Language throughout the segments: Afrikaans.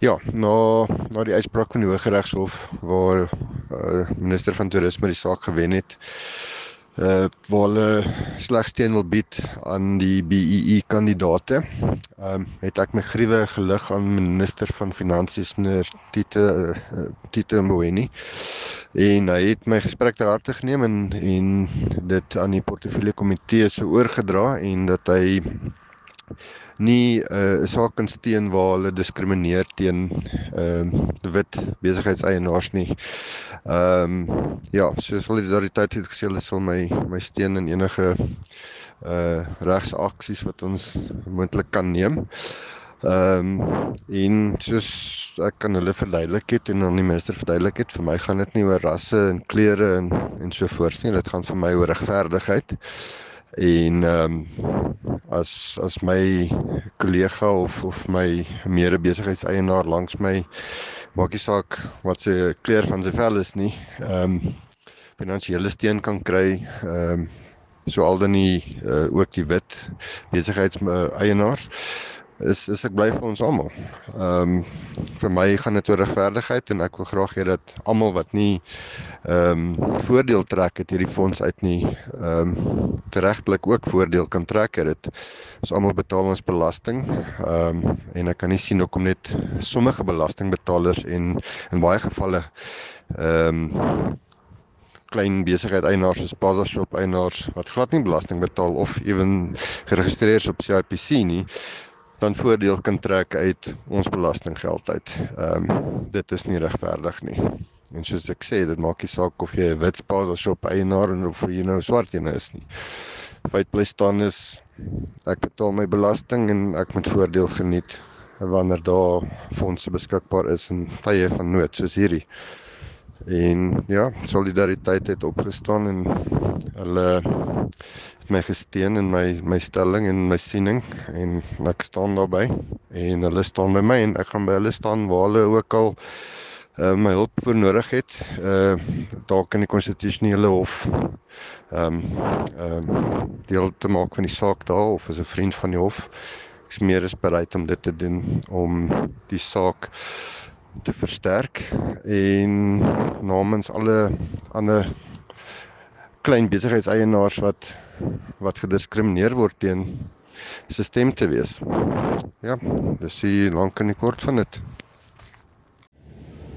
Ja, na na die uitspraak van die Hooggeregshof waar uh, minister van toerisme die saak gewen het uh waar hulle slegs teen wil bied aan die BEE e kandidate. Ehm um, het ek my gruwe gelig aan minister van finansies meneer Tite uh, Tite Mboweni. En hy het my gesprek ter harte geneem en en dit aan die portefeulje komitee se oorgedra en dat hy nie eh, 'n uh, saak kan steun waar hulle diskrimineer teen ehm uh, wit besigheidseienaars nie. Ehm um, ja, so solidariteit het gesê hulle sal my my steun in enige uh regsaksies wat ons moontlik kan neem. Ehm um, en soos ek kan hulle verduidelik het en dan die minister verduidelik het, vir my gaan dit nie oor rasse en kleure en en so voort nie. Dit gaan vir my oor regverdigheid. En ehm um, as as my kollega of of my mede-besigheidseienaar langs my maak nie saak wat se kleur van sy vel is nie. Ehm um, finansiële steun kan kry ehm um, so al dan nie uh, ook die wit besigheidseienaars is is ek bly vir ons almal. Ehm um, vir my gaan dit oor regverdigheid en ek wil graag hê dat almal wat nie ehm um, voordeel trek uit hierdie fonds uit nie ehm um, regtelik ook voordeel kan trek uit dit. Ons almal betaal ons belasting. Ehm um, en ek kan nie sien hoekom net sommige belastingbetalers en in baie gevalle ehm um, klein besigheid eienaars soos Plaza Shop eienaars wat glad nie belasting betaal of ewen geregistreer is op CIPC nie dan voordeel kan trek uit ons belastinggeld uit. Ehm um, dit is nie regverdig nie. En soos ek sê, dit maak nie saak of jy 'n wit of shop eienaar of jy nou swart een is nie. Feit bly staan is ek betaal my belasting en ek moet voordeel geniet wanneer daar fondse beskikbaar is in tye van nood soos hierdie. En ja, solidariteit het opgestaan en hulle het my gesteun in my my stelling en my siening en ek staan daarby en hulle staan by my en ek gaan by hulle staan waar hulle ook al uh, my hulp vir nodig het uh dalk in die konstitusionele hof ehm um, ehm um, deel te maak van die saak daar of as 'n vriend van die hof. Ek is meer as bereid om dit te doen om die saak te versterk en namens alle ander klein besigheidseienaars wat wat gediskrimineer word teen stem te wees. Ja, dis die lank en die kort van dit.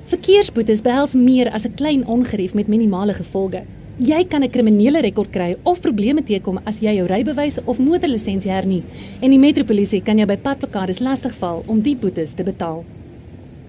Verkeersboetes behels meer as 'n klein ongerief met minimale gevolge. Jy kan 'n kriminele rekord kry of probleme teekom as jy jou rybewys of motorlisensie hernie en die metropolisie kan jou by padblokkades lastigval om die boetes te betaal.